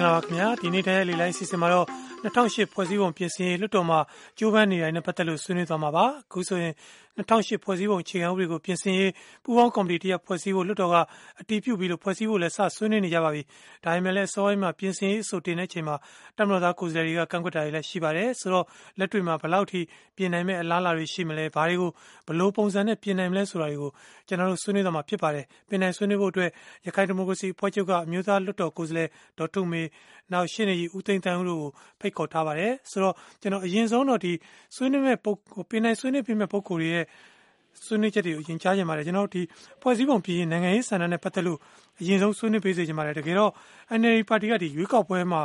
င်္ဂလာပါခင်ဗျာဒီနေ့တည်းလေလိုင်းစီစဉ်မှာတော့2008ဖွဲ့စည်းပုံပြင်ဆင်ရေးလွှတ်တော်မှာကြိုးပမ်းနေတိုင်းနဲ့ပတ်သက်လို့ဆွေးနွေးသွားမှာပါအခုဆိုရင် 2008 ဖွဲ့စည်းပုံအခြေခံဥပဒေကိုပြင်ဆင်ရေးပူးပေါင်းကော်မတီတရဖွဲ့စည်းဖို့လွှတ်တော်ကအတည်ပြုပြီးလို့ဖွဲ့စည်းဖို့လည်းစဆွေးနွေးနေကြပါပြီဒါပေမဲ့လည်းစောပိုင်းမှာပြင်ဆင်ရေးအဆိုတင်တဲ့အချိန်မှာတမတော်သားကိုယ်စားလှယ်တွေကကန့်ကွက်တာတွေလည်းရှိပါတယ်ဆိုတော့လက်တွေ့မှာဘယ်လောက်ထိပြင်နိုင်မဲ့အလားအလာတွေရှိမလဲဘာတွေကိုဘလို့ပုံစံနဲ့ပြင်နိုင်မလဲဆိုတာတွေကိုကျွန်တော်တို့ဆွေးနွေးသွားမှာဖြစ်ပါတယ်ပြင်နိုင်ဆွေးနွေးဖို့အတွက်ရခိုင်ဒီမိုကရေစီအဖွဲ့ချုပ်ကအမျိုးသားလွှတ်တော်ကိုယ်စားလှယ်ဒေါ်ထုမေနောက်ရှင်းနေကြီးဦးသိန်းတန်းဦးတို့ကိုဖိတ်ခေါ်ထားပါတယ်ဆိုတော့ကျွန်တော်အရင်ဆုံးတော့ဒီဆွေးနွေးမဲ့ပုံပြင်နိုင်ဆွေးနွေးပြမဲ့ပုံကိုယ်တွေရဲ့ဆွေးနွေးချက်တွေကိုအရင်ကြားကြပါတယ်ကျွန်တော်ဒီဖွဲ့စည်းပုံပြည်ရင်နိုင်ငံရေးဆန္ဒနဲ့ပတ်သက်လို့အရင်ဆုံးဆွေးနွေးပေးစေချင်ပါတယ်တကယ်တော့ NLD ပါတီကဒီရွေးကောက်ပွဲမှာ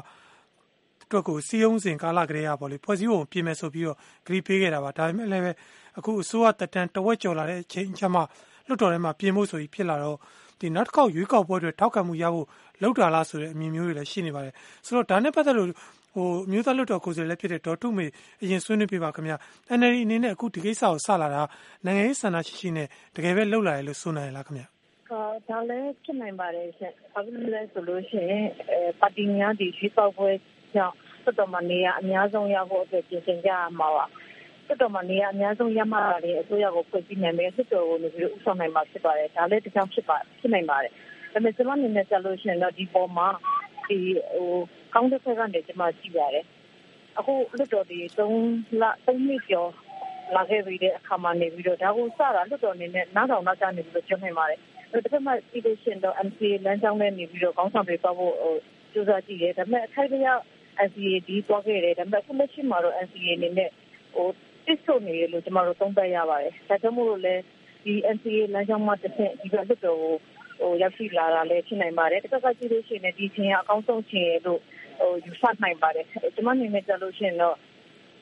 အတွက်ကိုစီယုံစဉ်ကာလကလေးရပါလေဖွဲ့စည်းပုံပြင်မယ်ဆိုပြီးတော့ဂရီပေးခဲ့တာပါဒါပေမဲ့လည်းအခုအစိုးရတက်တန်တဝက်ကျော်လာတဲ့အချိန်ချမှလွတ်တော်ထဲမှာပြင်ဖို့ဆိုပြီးဖြစ်လာတော့ဒီနောက်တစ်ခေါက်ရွေးကောက်ပွဲတွေထောက်ခံမှုရဖို့လောက်တာလားဆိုတဲ့အမြင်မျိုးတွေလည်းရှိနေပါတယ်ဆိုတော့ဒါနဲ့ပတ်သက်လို့ ဟိုမျိုးသားလွတ်တော်ကိုယ်စားလှယ်လည်းဖြစ်တဲ့ဒေါ်ထုမေအရင်ဆွေးနွေးပြပါခင်ဗျာ NLD အနေနဲ့အခုဒီကိစ္စကိုစလာတာနိုင်ငံရေးဆန္ဒရှိရှိနဲ့တကယ်ပဲလှုပ်လာတယ်လို့ဆိုနိုင်လားခင်ဗျာဒါလည်းဖြစ်နိုင်ပါတယ်ရှင်။ဘာဖြစ်လို့လဲဆိုလို့ရှိရင်အဲပါတီများဒီရွေးကောက်ပွဲကြောင့်တော်တော်မနေရအများဆုံးရဖို့အတွက်ပြင်ဆင်ကြရမှာပါ။တော်တော်မနေရအများဆုံးရမှာလေအစိုးရကိုဖွဲ့စည်းနိုင်မယ်စစ်တော်ကိုနေပြီးဥဆောင်နိုင်မှာဖြစ်ပါတယ်။ဒါလည်းတခြားဖြစ်ပါဖြစ်နိုင်ပါတယ်။ဒါပေမဲ့ကျွန်မအနေနဲ့ကြလို့ရှိရင်တော့ဒီပေါ်မှာဒီဟို ကောင်းတဲ့ဘက်ကနေကျွန်မကြည့်ရတယ်။အခုလွတ်တော်ဒီ3လ3နှစ်ကျော်လာခဲ့ပြီးတဲ့အခါမှာနေပြီးတော့ဒါကိုစတာလွတ်တော်အနေနဲ့နားထောင်နောက်ကျနေပြီးတော့ပြောနိုင်ပါတယ်။တစ်ဖက်မှာဒီလိုရှင်တော့ MCA လမ်းကြောင်းနဲ့နေပြီးတော့ကောင်းဆောင်တွေပေါ့ဖို့ဟိုစူးစမ်းကြည့်တယ်။ဒါပေမဲ့အခိုက်အတန့် NCA ဒီတွားခဲ့တယ်ဒါပေမဲ့အခုလက်ရှိမှာတော့ NCA အနေနဲ့ဟိုတစ်ဆိုနေလို့ကျွန်တော်တို့သုံးသပ်ရပါတယ်ဒါကြောင့်မို့လို့လဲဒီ NCA လမ်းကြောင်းမှာတစ်ဆင့်ဒီကလွတ်တော်ကိုဟိုရောက်ရှိလာတာလည်းဖြစ်နိုင်ပါတယ်တစ်ခါကကြည့်လို့ရှိရင်ဒီချင်းအကောင်းဆုံးချင်းလို့ ဟိုယူဆနိုင်ပါတယ်ကျွန်မအနေနဲ့ကြားလို့ရှိရင်တော့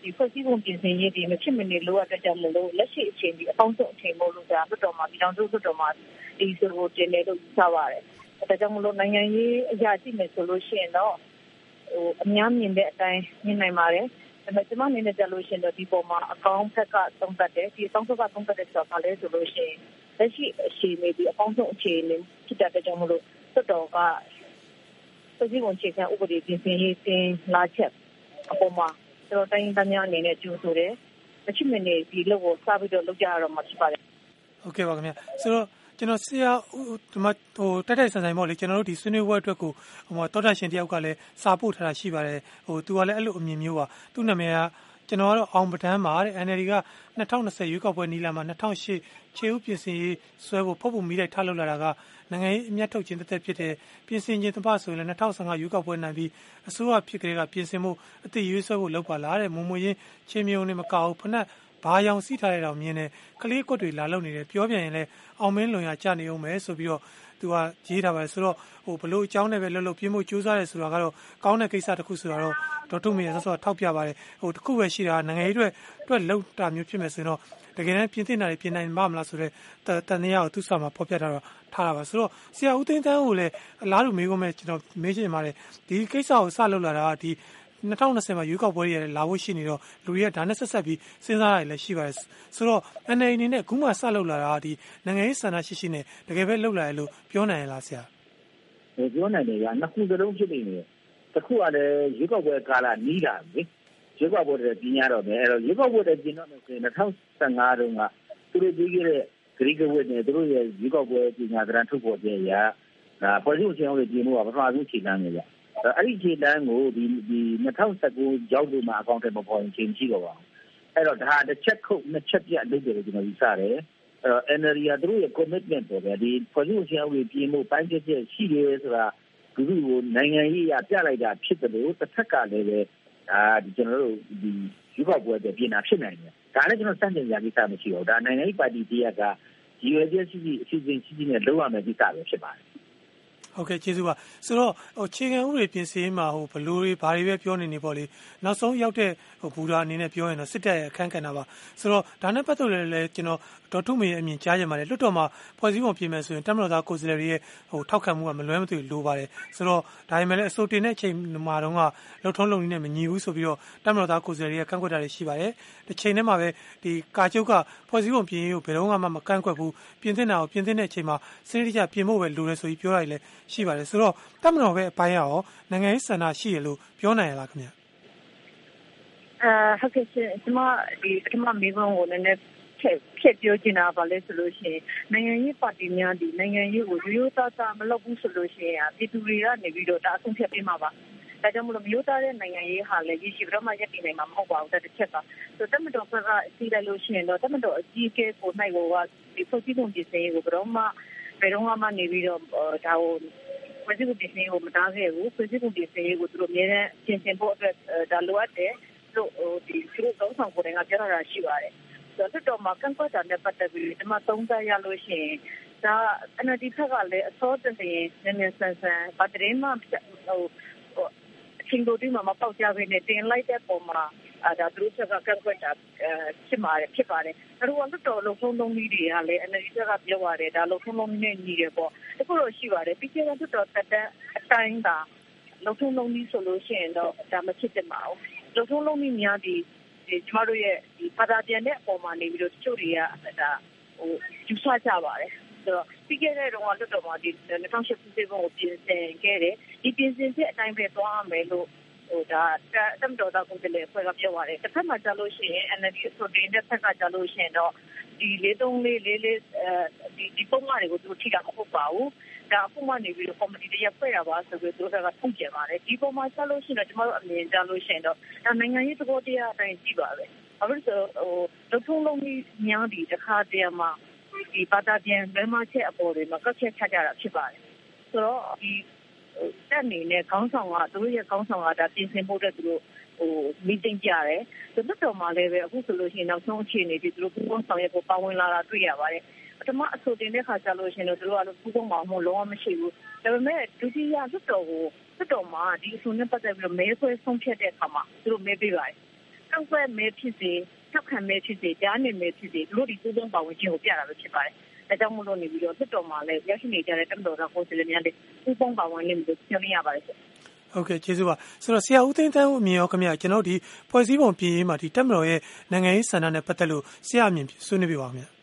ဒီဖွဲ့စည်းပုံပြင်ဆင်ရေးဒီမဖြစ်မနေလိုအပ်တဲ့ကြောင့်မလို့လက်ရှိအချိန်ဒီအကောင်းဆုံးအချိန်မို့လို့ဒါလွတ်တော်မှာဒီတော်စုလွတ်တော်မှာဒီဆိုကိုတင်နေလို့ယူဆပါတယ်ဒါကြောင့်မလို့နိုင်ငံရေးအရာကြည့်မယ်ဆိုလို့ရှိရင်တော့ဟိုအများမြင်တဲ့အတိုင်းမြင်နိုင်ပါတယ်ဒါပေမဲ့ကျွန်မအနေနဲ့ကြလို့ရှိရင်တော့ဒီပုံမှာအကောင့်ဖက်ကသုံးသပ်တယ်ဒီအကောင့်ဖက်ကသုံးသပ်တဲ့ဆိုတာကလည်းဆိုလို့ရှိရင်လက်ရှိအခြေအနေဒီအကောင့်ဆုံးအခြေအနေဖြစ်တဲ့ကြောင့်မလို့သက်တော်က ပြည်စည်းဝင်ခြေခံဥပဒေပြင်ဆင်ရေးတင်လာချက်အပေါ်မှာကျွန်တော်တိုင်းသားများအနေနဲ့ကြိုးဆိုတယ်မချစ်မနေဒီလောက်ကိုစပြီးတော့လုပ်ကြရတော့မှာဖြစ်ပါတယ်ဟုတ်ကဲ့ပါခင်ဗျဆိုတော့ကျွန်တော်ဆရာဒီမှာဟိုတက်တက်ဆန်ဆန်ပေါ့လေကျွန်တော်တို့ဒီဆွေးနွေးပွဲအတွက်ကိုဟိုတောတာရှင်တယောက်ကလည်းစာပို့ထားတာရှိပါတယ်ဟိုသူကလည်းအဲ့လိုအမြင်မျိုးပါသူ့နာမည်ကကျွန်တော်ကတော့အောင်ပဒန်းပါတဲ့ NLD က2020ရွေးကောက်ပွဲနီလာမှာ2008ခြေဥပြင်ဆင်ရေးဆွဲဖို့ဖုတ်ဖို့မိလိုက်ထားလောက်လာတာက နိုင်ငံရေးအမျက်ထုတ်ခြင်းတစ်သက်ဖြစ်တဲ့ပြင်ဆင်ခြင်းတပဆိုရင်လည်း2015ရွေးကောက်ပွဲနိုင်ပြီးအစိုးရဖြစ်ကြတဲ့ကပြင်ဆင်မှုအသိရွေးဆွဲဖို့လောက်ပါလားတဲ့မုံမွေရင်ချင်းမြုံနေမကောက်ဖနက်ဘာရောင်စီးထားတဲ့တောင်မြင်တယ်ကလေးကွက်တွေလာလုံနေတယ်ပြောပြန်ရင်လည်းအောင်မင်းလွန်ရကြနေအောင်ပဲဆိုပြီးတော့ သူကရေးထားပါတယ်ဆိုတော့ဟိုဘလို့အကြောင်းနဲ့ပဲလှုပ်လှုပ်ပြင်းဖို့ကြိုးစားတယ်ဆိုတာကတော့ကောင်းတဲ့ကိစ္စတစ်ခုဆိုတာတော့ဒေါက်တာမင်းရဆော့ဆော့ထောက်ပြပါတယ်ဟိုတစ်ခုပဲရှိတာနိုင်ငံရေးအတွက်အတွက်လှုပ်တာမျိုးဖြစ်မယ်ဆိုရင်တော့တကယ်တမ်းပြင်သင့်တာတွေပြင်နိုင်မှာမလားဆိုတော့တန်တရားကိုသူ့စာမှာဖော်ပြထားတော့ထားတာပါဆိုတော့ဆရာဦးသိန်းတန်းကိုလည်းအလားတူမေးခွန်းပဲကျွန်တော်မေးချင်ပါတယ်ဒီကိစ္စကိုစလုပ်လာတာကဒီ 2020မှာရွေးကောက်ပွဲတွေလာဖို့ရှိနေတော့လူတွေကဒါနဲ့ဆက်ဆက်ပြီးစဉ်းစားရတယ်လည်းရှိပါတယ်ဆိုတော့ NLD အနေနဲ့အခုမှစလုပ်လာတာဒီနိုင်ငံရေးဆန္ဒရှိရှိနဲ့တကယ်ပဲလုပ်လာရလို့ပြောနိုင်ရလားဆရာပြောနိုင်တယ်ကနှစ်ခုစလုံးဖြစ်နေတယ်တစ်ခုကလည်းရွေးကောက်ပွဲကာလနီးတာလေရွေးကောက်ပွဲတွေပြင်ရတော့မယ်အဲ့တော့ရွေးကောက်ပွဲတွေပြင်တော့မယ်ဆိုရင်2015တုန်းကသူတို့ပြီးခဲ့တဲ့ဂရိကဝတ်နဲ့သူတို့ရဲ့ရွေးကောက်ပွဲပညာသဏ္ဍာန်ထုတ်ပေါ်တဲ့ရာဒါပေါ်စုချင်းတွေပြင်မှုကပထမဆုံးခြေလှမ်းနေကြ အဲ့ဒီခြေတန်းကိုဒီဒီ2019ရောက်လို့မှအကောင့်ထဲမပေါ်ရင်ချိန်ရှိတော့ပါဘူးအဲ့တော့ဒါတစ်ချက်ခုတ်နှစ်ချက်ပြလုပ်တယ်လို့ကျွန်တော်ယူဆတယ်အဲ့တော့ NLD ကသူတို့ရဲ့ commitment ပေါ့ဗျာဒီဖွဲ့စည်းပုံချင်းတွေပြင်မှုပိုင်းချက်ချက်ရှိတယ်ဆိုတာဒီလိုကိုနိုင်ငံရေးအပြလိုက်တာဖြစ်တယ်လို့တစ်ထက်ကလည်းပဲဒါဒီကျွန်တော်တို့ဒီယူကောက်ပွဲတဲ့ပြင်တာဖြစ်နိုင်တယ်ဒါလည်းကျွန်တော်စတင်ကြကိစ္စမရှိဘူးဒါနိုင်ငံရေးပါတီတရက်ကရည်ရွယ်ချက်ရှိရှိအစီအစဉ်ရှိရှိနဲ့လုပ်ရမယ်ကိစ္စပဲဖြစ်ပါတယ် ဟုတ်ကဲ့ကျေးဇူးပါဆိုတော့ဟိုခြေခံဥပဒေပြင်ဆင်မှာဟိုဘလူတွေဘာတွေပဲပြောနေနေပေါ့လေနောက်ဆုံးရောက်တဲ့ဟိုဘူရာအနေနဲ့ပြောရင်တော့စစ်တပ်ရဲ့အခန်းကဏ္ဍပါဆိုတော့ဒါနဲ့ပတ်သက်လို့လည်းကျွန်တော် ဒေါ်ထုမေရဲ့အမြင်ကြားကြပါတယ်လွှတ်တော်မှာဖွဲ့စည်းပုံပြင်မယ်ဆိုရင်တက်မတော်သားကိုယ်စားလှယ်တွေရဲ့ဟိုထောက်ခံမှုကမလွဲမသွေလိုပါတယ်ဆိုတော့ဒါပေမဲ့လည်းအစိုးတင်တဲ့အချိန်မှာတော့ကလှုပ်ထုံးလုံနေနဲ့မညီဘူးဆိုပြီးတော့တက်မတော်သားကိုယ်စားလှယ်တွေကကန့်ကွက်တာတွေရှိပါတယ်တစ်ချိန်တည်းမှာပဲဒီကာချုပ်ကဖွဲ့စည်းပုံပြင်ရေးကိုဘယ်တော့မှမကန့်ကွက်ဘူးပြင်သင့်တာကိုပြင်သင့်တဲ့အချိန်မှာစနစ်တကျပြင်ဖို့ပဲလိုတယ်ဆိုပြီးပြောတာတွေလည်းရှိပါတယ်ဆိုတော့တက်မတော်ပဲအပိုင်းရောနိုင်ငံရေးစံနာရှိရလို့ပြောနိုင်ရလားခင်ဗျာအဲဟုတ်ကဲ့ရှင်ကျွန်မဒီပထမမေးခွန်းကိုနည်းနည်း ဖြည့်ဖြည့်ပြောချင်တာပါလဲဆိုလို့ရှိရင်နိုင်ငံရေးပါတီများဒီနိုင်ငံရေးကိုရိုးရိုးသားသားမလုပ်ဘူးဆိုလို့ရှိရင်ပြည်သူတွေကနေပြီးတော့ဒါအဆုံးဖြတ်ပေးမှာပါဒါကြောင့်မလို့မျိုးသားတဲ့နိုင်ငံရေးဟာလည်းရရှိပြီးတော့မှရပ်တည်နိုင်မှာမဟုတ်ပါဘူးတဲ့တစ်ချက်ကဆိုတမတော်ကစီးလိုက်လို့ရှိရင်တော့တမတော်အကြီးအကဲကိုနိုင်ကိုကဒီဖွဲ့စည်းပုံပြင်ဆင်ရေးကိုဘယ်တော့မှဘယ်တော့မှနေပြီးတော့ဒါကိုဖွဲ့စည်းပုံပြင်ဆင်ရေးကိုမတားခဲ့ဘူးဖွဲ့စည်းပုံပြင်ဆင်ရေးကိုသူတို့အများနဲ့ပြင်ဆင်ဖို့အတွက်ဒါလိုအပ်တယ်လို့ဒီသူတို့ကောင်းဆောင်ကိုယ်တိုင်ကပြောတာရှိပါတယ် ဆိုတော့တော်မှာကန့်ကွက်တာနဲ့ပတ်သက်ပြီးဒီမှာသုံးသပ်ရလို့ရှိရင်ဒါ NLD ဘက်ကလည်းအစောတည်းနည်းနည်းဆန်းဆန်းဗတ်တရင်မှဟိုအချင်းတို့ဒီမှာမပေါက်ကြဘဲနဲ့တင်လိုက်တဲ့ပုံမှာအဲဒါသူတို့ကကန့်ကွက်တာဖြစ်ပါတယ်ဖြစ်ပါတယ်အဲတော့လွတ်တော်လုံးလုံးလုံးကြီးတွေကလည်း NLD ကပြောရတယ်ဒါလုံးလုံးလုံးနဲ့ညီတယ်ပေါ့အခုတော့ရှိပါတယ်ပြီးခဲ့တဲ့လွတ်တော်တက်တဲ့အတိုင်းကလုံးလုံးလုံးကြီးဆိုလို့ရှိရင်တော့ဒါမဖြစ်တင်ပါဘူးလုံးလုံးလုံးကြီးများဒီဒီ ကျမတို့ရဲ့ဒီဘာသာပြန်တဲ့အပေါ်မှာနေပြီးတော့တချို့တွေကဒါဟိုယူဆကြပါတယ်ဆိုတော့ပြီးခဲ့တဲ့တော့လွတ်တော်မှာဒီ2008ခုနှစ်ကိုပြင်ဆင်ခဲ့တယ်ဒီပြင်ဆင်ချက်အတိုင်းပဲသွားမယ်လို့ဟိုဒါတမ်တော်တာကိုလည်းဖွဲ့ကပြောပါတယ်တစ်ဖက်မှာကြာလို့ရှိရင် NLD ဆိုတဲ့တစ်ဖက်ကကြာလို့ရှိရင်တော့ဒီ43လေးလေးလေးအဲဒီဒီပုံမှန်တွေကိုသူထိတာမဟုတ်ပါဘူး ဒါအခုမှနေပြီးတော့ ကော်မတီတရဖွဲ့ရပါဆိုပြီးသူတို့ကထုတ်ကြပါတယ် ဒီပုံမှာဆက်လို့ရှိရင်တော့ ကျမတို့အမြင်ကြားလို့ရှိရင်တော့ ဒါနိုင်ငံရေးသဘောတရားအတိုင်းကြည့်ပါပဲဘာလို့ဆိုဟိုလုံထုံးလုံးကြီးများဒီတစ်ခါတည်းမှာဒီဘာသာပြန်မဲမချက်အပေါ်တွေမှာကက်ချက်ချကြတာဖြစ်ပါတယ် ဆိုတော့ဒီတက်နေနဲ့ ခေါင်းဆောင်က သူတို့ရဲ့ခေါင်းဆောင်က ဒါပြင်ဆင်ဖို့အတွက် သူတို့ဟိုမီတင်ကြတယ်သူတို့တော်မှာလည်းပဲ အခုဆိုလို့ရှိရင် နောက်ဆုံးအခြေအနေဒီသူတို့ပူးပေါင်းဆောင်ရွက်ဖို့ ပါဝင်လာတာတွေ့ရပါတယ် ပထမအဆိုတင်တဲ့ခါကျလို့ရှိရင်တော့သူတို့ကပူးပေါင်းမှာမဟုတ်လုံးဝမရှိဘူးဒါပေမဲ့ဒုတိယလွတ်တော်ကိုလွတ်တော်မှာဒီအဆိုနဲ့ပတ်သက်ပြီးတော့မဲဆွဲဆုံးဖြတ်တဲ့အခါမှာသူတို့မဲပေးပါတယ်ကောက်ွက်မဲဖြစ်စေထောက်ခံမဲဖြစ်စေကြားနေမဲဖြစ်စေသူတို့ဒီပူးပေါင်းပါဝင်ခြင်းကိုပြတာပဲဖြစ်ပါတယ်အဲကြောင့်မလို့နေပြီးတော့လွတ်တော်မှာလည်းရရှိနေကြတဲ့တမတော်ကကိုယ်စားလှယ်များလည်းပူးပေါင်းပါဝင်လိမ့်မယ်လို့ပြောရပါတယ်ဟုတ်ကဲ့ကျေးဇူးပါဆိုတော့ဆရာဦးသိန်းတန်းဦးအမြင်ရောခင်ဗျာကျွန်တော်ဒီဖွဲ့စည်းပုံပြည်ရေးမှာဒီတက်မတော်ရဲ့နိုင်ငံရေးဆန္ဒနဲ့ပတ်သက်လို့ဆရာအမြင်ဆွေးနွေးပြပါခင်ဗျာ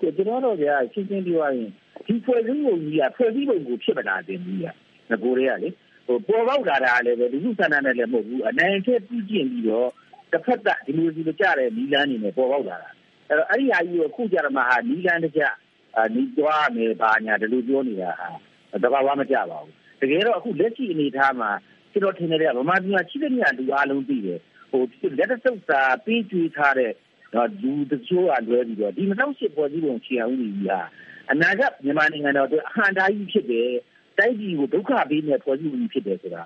ကိုကျွန်တော်တို့ကရှင်းရှင်းပြောရရင်ဒီဖွဲ့စည်းပုံကြီးကဖွဲ့စည်းပုံကိုဖြစ်မလာတင်ဘူးကငကိုတွေကလေဟိုပေါ်ပေါက်လာတာလည်းပဲဒီလူဆန္ဒနဲ့လည်းမဟုတ်ဘူးအနိုင်ချက်ပြီးကျင့်ပြီးတော့တစ်ဖက်ကဒီလိုဒီလိုကြတဲ့နီလန်းနေနဲ့ပေါ်ပေါက်လာတာအဲ့တော့အဲ့ဒီဟာကြီးကိုအခုကြရမှာဟာနီလန်းတကြအာနီးသွားမယ်ဘာညာဒီလိုပြောနေတာဟာတဘာဝမကြပါဘူးတကယ်တော့အခုလက်ရှိအနေအထားမှာကျွန်တော်ထင်တယ်ကဗမာပြည်မှာရှိတဲ့နေရာလူအားလုံးသိတယ်ဟိုလက်တဆုပ်စာပြီးကျွေးထားတဲ့တော့ လူတချို့ကလွဲပြီးတော့ဒီ2008ပေါ်စည်းပုံချီအောင်ကြီးဟာအနာဂတ်မြန်မာနိုင်ငံတော်အတွက်အဟံတားကြီးဖြစ်တယ်တိုက်ပြည်ကိုဒုက္ခပေးမဲ့ပေါ်စည်းပုံကြီးဖြစ်တယ်ဆိုတာ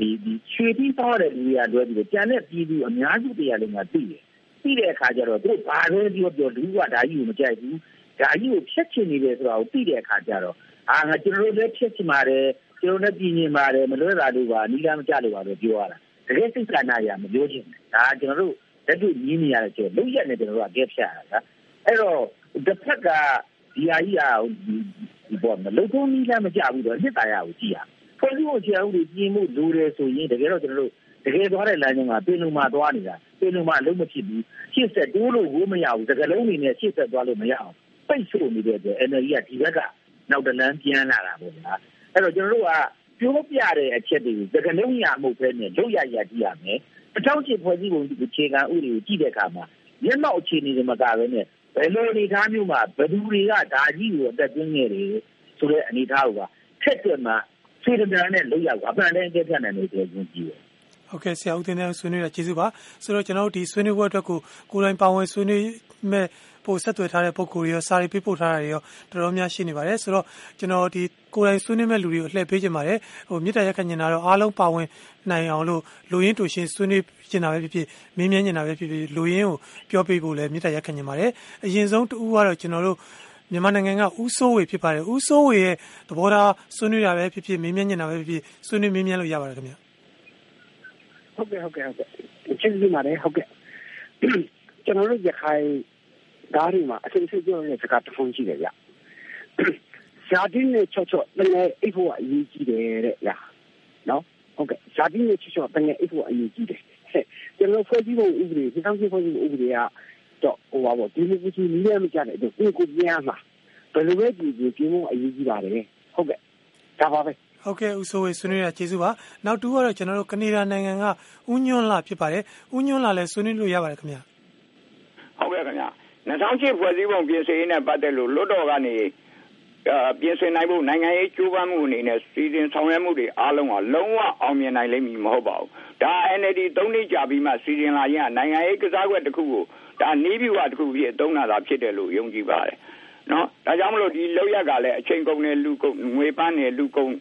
ဒီဒီရွှေပြီးသွားတဲ့လူတွေကလွဲပြီးတော့ကျန်တဲ့ပြည်သူအများစုတရားလုံးကသိတယ်သိတဲ့အခါကျတော့သူတို့ဘာပဲပြောပြောလူကဒါကြီးကိုမကြိုက်ဘူးဒါကြီးကိုဖျက်ချင်နေတယ်ဆိုတာကိုသိတဲ့အခါကျတော့အာငါကျွန်တော်တို့လည်းဖျက်ချင်ပါတယ်ကျွန်တော်လည်းပြည်နေပါတယ်မလွဲတာလို့ပါနီးလားမကြလို့ပါလို့ပြောရတာတကယ်စိတ်ကနာရမပြောချင်ဒါကျွန်တော်တို့ လက်တွေ့ညီးနေရတယ်ကျတော့လုံရက်နေကျွန်တော်တို့ကကဲဖြတ်ရတာအဲ့တော့တစ်ဖက်ကဒီဟာကြီးဟာဒီပေါ်မှာလုံထုံးနီးလားမကြဘူးတော့နှစ်ตาရကိုကြည့်ရဖွဲ့စည်းဖို့ချေအောင်ဒီပြင်မှုလိုတယ်ဆိုရင်တကယ်တော့ကျွန်တော်တို့တကယ်သွားတဲ့လမ်းကြောင်းကပင်လုံမှာသွားနေတာပင်လုံမှာအလုံးမဖြစ်ဘူးရှေ့ဆက်တိုးလို့ကိုမရဘူးတကယ်လုံးနေနဲ့ရှေ့ဆက်သွားလို့မရအောင်ပိတ်ဆို့နေတဲ့အတွက် NLD ကဒီဘက်ကနောက်တလန်းပြန်လာတာပေါ့ဗျာအဲ့တော့ကျွန်တော်တို့ကပြောပြတဲ့အချက်တွေကိုတကယ်လုံးရမှုပဲနဲ့လုပ်ရရကြည့်ရမယ် အထောက်အကျဖွဲ့စည်းပုံဒီအခြေခံဥပဒေကို ကြည့်တဲ့အခါမှာ မျက်မှောက်အခြေအနေတွေမကဘဲနဲ့ ဘယ်လိုအနေအထားမျိုးမှာ ဘယ်သူတွေက ဒါကြီးကို အသက်သွင်းနေတယ်ဆိုတဲ့ အနေအထားကိုကထက်တွက်မှ စေတနာနဲ့လုပ်ရပါအမှန်တည်း အကျက်ဖြတ်နိုင်လို့ပြောချင်းကြည့်တယ် ဟုတ်ကဲ့ ဆရာဦးတင်တဲ့ဆွေးနွေးတာ ကျေးဇူးပါ ဆိုတော့ ကျွန်တော်တို့ ဒီဆွေးနွေးပွဲအတွက်ကို ကိုယ်တိုင်ပါဝင်ဆွေးနွေးမဲ့ပို့ဆက်သွယ်ထားတဲ့ ပုံကိုယ်ရော စာရီပေးပို့ထားတာတွေရော တော်တော်များရှိနေပါတယ် ဆိုတော့ ကျွန်တော်ဒီ ကိုယ်တိုင်ဆွေးနွေးမဲ့လူတွေကိုလှည့်ပေးခြင်းပါတယ်ဟိုမြစ်တာရက်ခညင်တာတော့အားလုံးပါဝင်နိုင်အောင်လို့လူရင်းတူရှင်ဆွေးနွေးကျင်တာပဲဖြစ်ဖြစ်မင်းမြန်းကျင်တာပဲဖြစ်ဖြစ်လူရင်းကိုပြောပြဖို့လည်းမြစ်တာရက်ခညင်ပါတယ်အရင်ဆုံးတူကတော့ကျွန်တော်တို့မြန်မာနိုင်ငံကဥဆိုးဝေဖြစ်ပါတယ်ဥဆိုးဝေရဲ့သဘောထားဆွေးနွေးတာပဲဖြစ်ဖြစ်မင်းမြန်းကျင်တာပဲဖြစ်ဖြစ်ဆွေးနွေးမင်းမြန်းလို့ရပါတယ်ခင်ဗျဟုတ်ကဲ့ဟုတ်ကဲ့ဟုတ်ကဲ့ကျေးဇူးပါတယ်ဟုတ်ကဲ့ကျွန်တော်တို့ရခိုင်ဒါတွေမှာအစိမ့်စိမ့်ပြောတဲ့စကားတစ်ခုရှိတယ်ဗျ ဇာတိနဲ့ချော့ချော့တကယ်အိတ်ဖို့အရေးကြီးတယ်တဲ့ဗျနော်ဟုတ်ကဲ့ဇာတိနဲ့ချော့ချော့တကယ်အိတ်ဖို့အရေးကြီးတယ်ကျွန်တော်ဖွဲ့စည်းပုံဥပဒေဒီကောင်စီဖွဲ့စည်းပုံဥပဒေကတော့ဟိုပါပေါ့ဒီလိုကြီးနည်းလည်းမကြတဲ့အတွက်ကိုကိုပြန်မှာဘယ်လိုပဲကြည့်ကြည့်ပြင်းဖို့အရေးကြီးပါတယ်ဟုတ်ကဲ့ဒါပါပဲဟုတ်ကဲ့ဦးစိုးဝေဆွေးနွေးရကျေးဇူးပါနောက်တူကတော့ကျွန်တော်တို့ကနေဒါနိုင်ငံကဦးညွန့်လာဖြစ်ပါတယ်ဦးညွန့်လာလည်းဆွေးနွေးလို့ရပါတယ်ခင်ဗျာဟုတ်ကဲ့ခင်ဗျာ2008ဖွဲ့စည်းပုံပြင်ဆင်ရေးနဲ့ပတ်သက်လို့လွတ်တော်ကနေ ပြင်ဆင်နိုင်ဖို့နိုင်ငံရေးကြိုးပမ်းမှုအနေနဲ့စီစဉ်ဆောင်ရွက်မှုတွေအားလုံးကလုံးဝအောင်မြင်နိုင်လိမ့်မည်မဟုတ်ပါဘူး။ဒါ NLD ၃နှစ်ကြာပြီးမှစီစဉ်လာရင်နိုင်ငံရေးကစားကွက်တစ်ခုကိုဒါနီးပြူဝတစ်ခုဖြစ်အသုံးနာတာဖြစ်တယ်လို့ယုံကြည်ပါတယ်။နော်ဒါကြောင့်မလို့ဒီလောက်ရကလည်းအချိန်ကုန်နဲ့လူကုန်ငွေပန်းနဲ့လူကုန်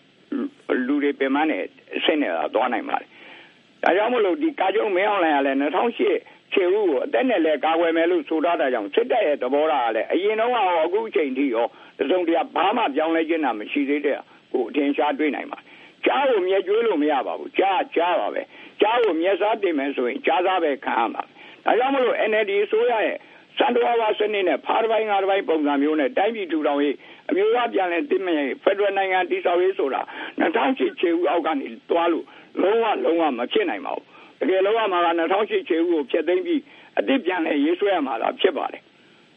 လူတွေပင်မနဲ့ဆင်းနေတာသွားနိုင်ပါတယ်။ဒါကြောင့်မလို့ဒီကာကြုံမင်းအောင်လိုင်ကလည်း2008 ခြေဦးကိုအသက်နဲ့လည်းကာကွယ်မယ်လို့ဆိုထားတာကြောင့်စစ်တပ်ရဲ့သဘောထားကလည်းအရင်တော့အခုအချိန်ထိရောတစုံတရာဘာမှပြောင်းလဲခြင်းတာမရှိသေးတဲ့ကိုအထင်ရှားတွေ့နိုင်ပါကြားကိုမြဲကျွေးလို့မရပါဘူးကြားကြားပါပဲကြားကိုမြဲစားတင်မယ်ဆိုရင်ကြားစားပဲခံရမှာဒါကြောင့်မလို့ NLD ဆိုရရဲ့စံတော်ဝါစနစ်နဲ့ဖားပိုင်းငါးပိုင်းပုံစံမျိုးနဲ့တိုင်းပြည်ထူထောင်ရေးအမျိုးသားပြန်လည်တည်မြဲဖက်ဒရယ်နိုင်ငံတည်ဆောက်ရေးဆိုတာ2008ခြေဦးအောက်ကနေတွားလို့လုံးဝလုံးဝမဖြစ်နိုင်ပါဘူး တကယ်လို့မှာက2008ခြေဦးကိုဖျက်သိမ်းပြီးအတိပြန်လဲရေးဆွဲရမှာလားဖြစ်ပါတယ်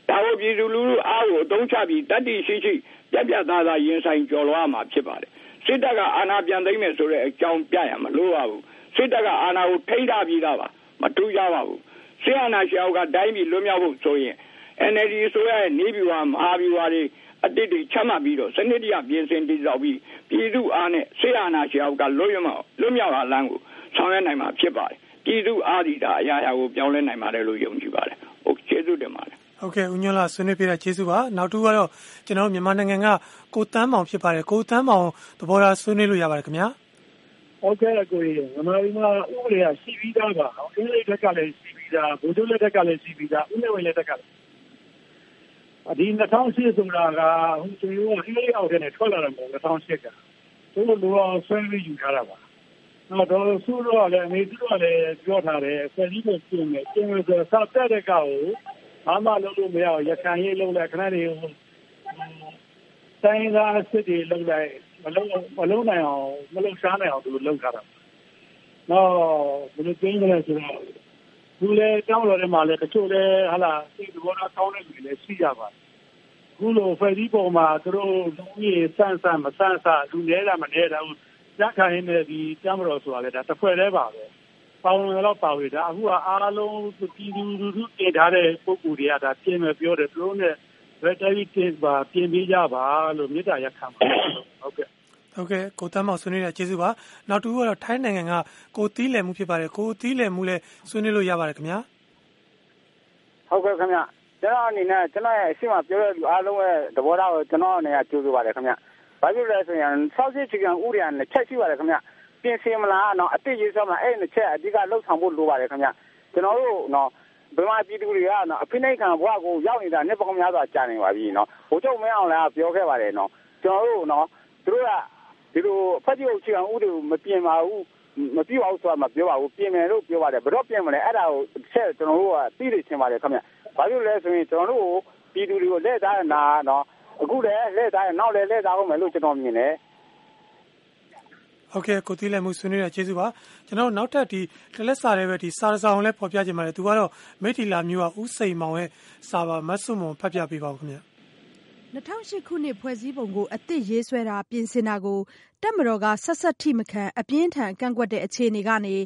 ဒါကိုပြည်သူလူထုအားကိုအသုံးချပြီးတတိရှိရှိပြပြသားသားရင်ဆိုင်ကြော်လွှားမှာဖြစ်ပါတယ်စစ်တပ်ကအာဏာပြန်သိမ်းမယ်ဆိုတဲ့အကြောင်းပြရမှာလို့ပါဘူးစစ်တပ်ကအာဏာကိုထိန်းထားပြီးသားပါမတူကြပါဘူးဆရာနာရှောက်ကတိုင်းပြည်လွတ်မြောက်ဖို့ဆိုရင် NLD ဆိုရရဲ့နေပြည်တော်မဟာပြည်တော်တွေအတိတ်တွေချမှတ်ပြီးတော့စနစ်တရပြင်ဆင်တည်ဆောက်ပြီးပြည်သူအားနဲ့ဆရာနာရှောက်ကလွတ်ရမှာလွတ်မြောက်လာလမ်းကို ဆောင်ရွက်နိုင်မှာဖြစ်ပါတယ်ပြည်သူအားဒီတာအရာရာကိုပြောင်းလဲနိုင်ပါတယ်လို့ယုံကြည်ပါတယ်ဟုတ်ကျေးဇူးတင်ပါတယ်ဟုတ်ကဲ့ဦးညွန့်လာဆွေးနွေးပြတဲ့ကျေးဇူးပါနောက်တူကတော့ကျွန်တော်မြန်မာနိုင်ငံကကိုတန်းမောင်ဖြစ်ပါတယ်ကိုတန်းမောင်သဘောထားဆွေးနွေးလို့ရပါတယ်ခင်ဗျာဟုတ်ကဲ့ကိုကြီးမြန်မာပြည်မှာဥပဒေကရှိပြီးသားပါအင်္ဂလိပ်ဘက်ကလည်းရှိပြီးသားဗိုလ်ချုပ်လက်ထက်ကလည်းရှိပြီးသားဦးနေဝင်လက်ထက်ကလည်းဒီ2008ဆိုတာကဟိုကျွန်တော်ကအင်္ဂလိပ်အောက်ထဲနဲ့ထွက်လာတယ်မဟုတ်2008ကသူတို့လိုဆွဲပြီးယူထားတာပါ တော့တော့ဆူတော့လည်း အမေသူတို့ကလည်း ပြောထားတယ်ဆယ်ကြီးကိုပြင်မယ် ပြင်မယ်ဆိုတော့စတက်တဲ့ကောက်ကို ဘာမှလုပ်လို့မရဘူး ရခိုင်ရေးလုပ်လိုက်ခဏတွေတိုင်းသားစစ်တွေလုပ်လိုက် မလုံးမလုံးနိုင်အောင် မလုံးရှားနိုင်အောင် သူလုပ်ထားတာ။တော့ဘယ်လိုကျင်းကြလဲဆိုတော့သူလည်းတောင်းတော်ထဲမှာလည်းတချို့လည်းဟာလာစိတ်တော်သားကောင်းတဲ့ လူတွေလည်း ရှိကြပါတယ်။ခုလိုဖယ်ဒီပေါ်မှာ သူတို့ လူကြီးစန့်စန့်မစန့်စလူနေတာ မနေတာ ရခိုင်နဲ့ဒီတမတော်ဆိုတာလေဒါတစ်ဖွဲ့တည်းပါပဲ။ပေါင်းတော့ပါဝေးတာအခုကအားလုံးပြည်သူလူထုတည်ထားတဲ့ပုံကူတွေကဒါပြင်မယ်ပြောတယ်သူတို့နဲ့ battery case ပါပြင်ပေးကြပါလို့မေတ္တာရက်ခံပါဟုတ်ကဲ့ဟုတ်ကဲ့ကိုတမ်းမောင်ဆွေးနွေးရကျေးဇူးပါနောက်တူကတော့ထိုင်းနိုင်ငံကကိုတီးလည်မှုဖြစ်ပါတယ်ကိုတီးလည်မှုလည်းဆွေးနွေးလို့ရပါတယ်ခင်ဗျာဟုတ်ကဲ့ခင်ဗျကျွန်တော်အနေနဲ့ကျွန်တော်ရဲ့အရှိမပြောတဲ့လူအားလုံးရဲ့သဘောထားကိုကျွန်တော်အနေနဲ့ကြိုးစားပါတယ်ခင်ဗျ ဘာဖြစ်လဲဆိုရင်ဆောက်စစ်ချီကန်ဥရိယနဲ့ချက်ရှိပါတယ်ခင်ဗျပြင်ဆင်မလားတော့အတိတ်ရေးဆောက်မလားအဲ့ဒီချက်အဓိကလှုပ်ဆောင်ဖို့လိုပါတယ်ခင်ဗျကျွန်တော်တို့တော့ဘယ်မှာပြည်သူတွေကနော်အဖိနှိတ်ခံဘဝကိုရောက်နေတာနှစ်ပေါင်းများစွာကြာနေပါပြီနော်ဘိုးချုပ်မင်းအောင်လည်းပြောခဲ့ပါတယ်နော်ကျွန်တော်တို့နော်သူတို့ကဒီလိုဖက်တီအုပ်ချေအောင်ဥတွေကိုမပြင်ပါဘူးမပြည့်ပါဘူးဆိုတာမပြောပါဘူးပြင်မယ်လို့ပြောပါတယ်ဘယ်တော့ပြင်မလဲအဲ့ဒါကိုချက်ကျွန်တော်တို့ကသိနေချင်ပါတယ်ခင်ဗျဘာလို့လဲဆိုရင်ကျွန်တော်တို့ပြည်သူတွေကိုလက်သားနာနော် အခုလည်းလက်သားနောက်လည်းလက်သားအောင်မယ်လို့ကျွန်တော်မြင်တယ်ဟုတ်ကဲ့ကိုသီးလည်းမှုဆွေးနွေးရကျေးဇူးပါကျွန်တော်နောက်ထပ်ဒီတလက်စာတွေပဲဒီစာဆောင်လည်းပေါ်ပြခြင်းပါတယ်သူကတော့မိထီလာမျိုးကဥစိန်မောင်ရဲ့စာပါမတ်ဆုမွန်ဖတ်ပြပေးပါဦးခင်ဗျ2008ခုနှစ်ဖွဲ့စည်းပုံကိုအသစ်ရေးဆွဲတာပြင်ဆင်တာကို တပ်မတော်ကဆက်စပ်ထိမခံ အပြင်းထန် ကန့်ကွက်တဲ့ အခြေအနေကနေ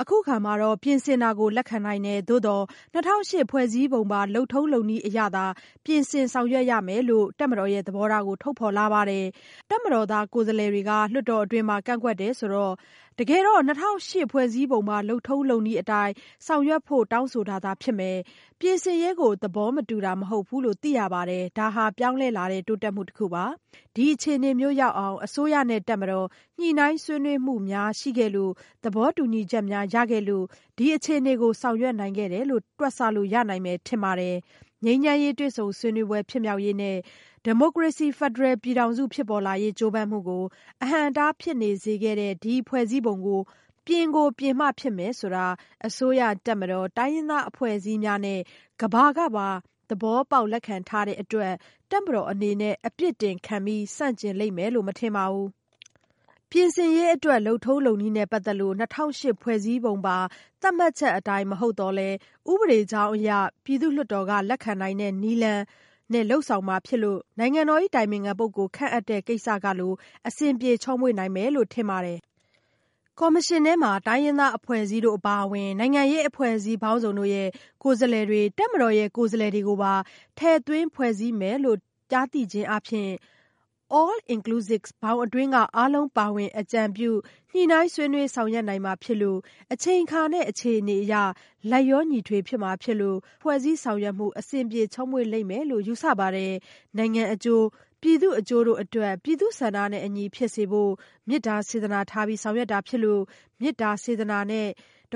အခုအခါမှာ ပြင်ဆင်တာကို လက်ခံနိုင်တယ်။သို့သော် ၂၀၀၈ ဖွဲ့စည်းပုံပါ လုပ်ထုံးလုပ်နည်းအရသာ ပြင်ဆင်ဆောင်ရွက်ရမယ်လို့ တပ်မတော်ရဲ့ သဘောထားကို ထုတ်ဖော်လာပါတယ်။တပ်မတော်သား ကိုယ်စားလှယ်တွေက လွှတ်တော်အတွင်းမှာ ကန့်ကွက်တယ်ဆိုတော့ တကယ်တော့ ၂၀၀၈ ဖွဲ့စည်းပုံပါ လုပ်ထုံးလုပ်နည်းအတိုင်း ဆောင်ရွက်ဖို့ တောင်းဆိုတာသာ ဖြစ်မယ်။ပြင်ဆင်ရေးကို သဘောမတူတာ မဟုတ်ဘူးလို့ သိရပါတယ်။ဒါဟာ ပြောင်းလဲလာတဲ့ တိုးတက်မှုတခုပါ။ဒီအခြေအနေမျိုးရောက်အောင် အစိုးရနဲ့ တပ်မတော် ညှိနှိုင်းဆွေးနွေးမှုများရှိခဲ့လို့ သဘောတူညီချက်များရခဲ့လို့ ဒီအခြေအနေကို ဆောင်ရွက်နိုင်ခဲ့တယ်လို့ တွက်ဆလို့ရနိုင်မယ်ထင်ပါတယ်။ငြိမ်းချမ်းရေး တွေ့ဆုံဆွေးနွေးပွဲ ဖြစ်မြောက်ရေးနဲ့ ဒီမိုကရေစီ ဖက်ဒရယ်ပြည်ထောင်စု ဖြစ်ပေါ်လာရေး ကြိုးပမ်းမှုကို အဟန့်အတား ဖြစ်နေစေခဲ့တဲ့ ဒီဖွဲ့စည်းပုံကို ပြင်ကိုပြင်မှ ဖြစ်မယ်ဆိုတာ အစိုးရ၊တပ်မတော်၊တိုင်းရင်းသားအဖွဲ့အစည်းများနဲ့ ကမ္ဘာကပါ သဘောပေါက် လက်ခံထားတဲ့အတွက် တပ်မတော်အနေနဲ့ အပြစ်တင်ခံပြီး ဆန့်ကျင်လိမ့်မယ်လို့ မထင်ပါဘူး။ ပြင်ဆင်ရေးအတွက် လုပ်ထုံးလုပ်နည်းနဲ့ ပတ်သက်လို့ ၂၀၀၈ ဖွဲ့စည်းပုံပါ သတ်မှတ်ချက်အတိုင်း မဟုတ်သော်လည်း ဥပဒေကြောင်းအရ ပြည်သူ့လွှတ်တော်က လက်ခံနိုင်တဲ့ နည်းလမ်းနဲ့ လုပ်ဆောင်မှာဖြစ်လို့ နိုင်ငံတော်၏အတိုင်ပင်ခံပုဂ္ဂိုလ် ခန့်အပ်တဲ့ကိစ္စကလို အဆင်ပြေ ချောမွေ့နိုင်မယ်လို့ ထင်ပါတယ်။ကော်မရှင်ထဲမှာ တိုင်းရင်းသားအဖွဲ့အစည်းတို့ အပါအဝင် နိုင်ငံရေးအဖွဲ့အစည်းပေါင်းစုံတို့ရဲ့ ကိုယ်စားလှယ်တွေ၊တပ်မတော်ရဲ့ ကိုယ်စားလှယ်တွေကိုပါ ထည့်သွင်းဖွဲ့စည်းမယ်လို့ ကြားသိခြင်းအားဖြင့် All Inclusive ဘောင်အတွင်းက အားလုံးပါဝင် အကြံပြု ညှိနှိုင်းဆွေးနွေး ဆောင်ရွက်နိုင်မှာဖြစ်လို့ အချိန်အခါနဲ့ အခြေအနေအရ လိုက်လျောညီထွေဖြစ်မှာဖြစ်လို့ ဖွဲ့စည်းဆောင်ရွက်မှု အဆင်ပြေချောမွေ့လိမ့်မယ်လို့ ယူဆပါတယ်။နိုင်ငံအကျိုး၊ပြည်သူ့အကျိုးတို့အတွက် ပြည်သူ့ဆန္ဒနဲ့အညီ ဖြစ်စေဖို့ မေတ္တာစေတနာထားဆောင်ရွက်တာဖြစ်လို့ မေတ္တာစေတနာတန်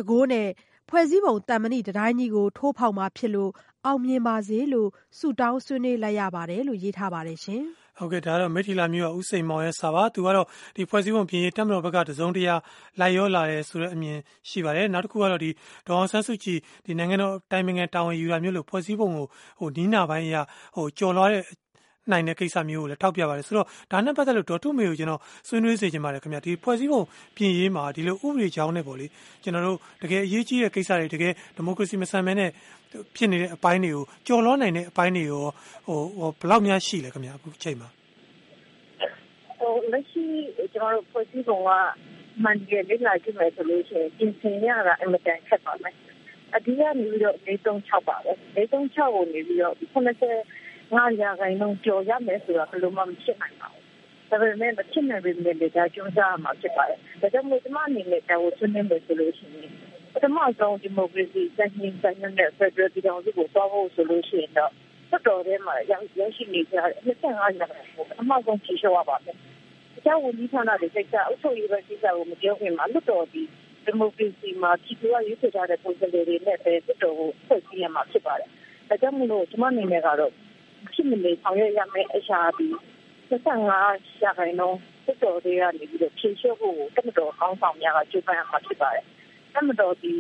ခိုးနဲ့ ဖွဲ့စည်းပုံ သံမဏိတံတိုင်းကြီးကို ထိုးဖောက်မှာဖြစ်လို့ အောင်မြင်ပါစေလို့ ဆုတောင်းဆွေးနွေးလိုက်ရပါတယ်လို့ ရေးထားပါတယ်ရှင်။ဟုတ်ကဲ့ ဒါကတော့ မိထီလာမျိုးကဥစိန်မောင်ရဲ့စာပါ သူကတော့ဒီဖွဲ့စည်းပုံပြင်ရေးတက်မတော်ဘက်က တစုံတရာ လိုက်ရောလာတယ်ဆိုတဲ့ အမြင်ရှိပါတယ် နောက်တစ်ခုကတော့ဒီဒေါအောင်ဆန်းစုကြည်ဒီနိုင်ငံတော်တိုင်ပင်ခံ တာဝန်ယူတာမျိုးလို့ဖွဲ့စည်းပုံကိုဟိုနီးနာပိုင်းအရဟိုကြော်လွှားတဲ့နိုင်တဲ့ ကိစ္စမျိုးကိုလည်း ထောက်ပြပါတယ် ဆိုတော့ ဒါနဲ့ပတ်သက်လို့ ဒေါ်ထုမေကိုကျွန်တော်ဆွေးနွေးစေချင်ပါတယ်ခင်ဗျာဒီဖွဲ့စည်းပုံပြင်ရေးမှာ ဒီလို ဥပဒေကြောင်းနဲ့ပေါ့လေကျွန်တော်တို့တကယ်အရေးကြီးတဲ့ ကိစ္စတွေ တကယ် ဒီမိုကရေစီ မဆန်မဲနဲ့ ဖြစ်နေတဲ့အပိုင်းတွေကိုကြော်လွှားနိုင်တဲ့အပိုင်းတွေရောဟိုဟိုဘယ်လောက်များရှိလဲခင်ဗျာအခုချိန်မှာဟိုလက်ရှိကျွန်တော်တို့ဖွဲ့စည်းပုံကမှန်တယ်လေ့လာကြည့်မယ်ဆိုလို့ရှိရင်ပြင်ဆင်ရတာအင်မတန်ခက်ပါမယ်အဓိကနေပြီးတော့436ပါပဲ436ကိုနေပြီးတော့80ငါးရာခိုင်နှုန်းကျော်ရမယ်ဆိုတာဘယ်လိုမှမဖြစ်နိုင်ပါဘူးဒါပေမဲ့မဖြစ်နိုင်ပေမဲ့လည်းဒါကြိုးစားမှာဖြစ်ပါတယ်ဒါကြောင့်မို့ဒီမှာအနေနဲ့ဒါကိုဆွေးနွေးမယ်ဆိုလို့ရှိရင်ပ ထမဆုံးဒီမိုကရေစီစံချိန်စံညွှန်းတဲ့ဖက်ဒရယ်ပြည်ထောင်စုကိုသွားဖို့ဆိုလို့ရှိရင်တော့တော်တော်ထဲမှာရောက်ရောက်ရှိနေကြတဲ့25ရာခိုင်နှုန်းအမှောက်ဆုံးဖြေလျှော့ရပါမယ်။ကျောင်းဝန်ကြီးဌာနတွေစိတ်ကအုပ်ချုပ်ရေးပဲကိစ္စကိုမပြောခင်မှာလွတ်တော်ဒီဒီမိုကရေစီမှာပြည်သူကရွေးချယ်ထားတဲ့ပုံစံတွေနဲ့ပဲလွတ်တော်ကိုဖွဲ့စည်းရမှာဖြစ်ပါတယ်။ဒါကြောင့်မလို့ကျွန်မအနေနဲ့ကတော့ဖြစ်မနေဆောင်ရွက်ရမယ့်အရာဒီ25ရာခိုင်နှုန်းလွတ်တော်တွေကနေပြီးတော့ဖြေလျှော့ဖို့တမတော်ကောင်းဆောင်များကကြိုးပမ်းရမှာဖြစ်ပါတယ်။ တမတော်ဒီ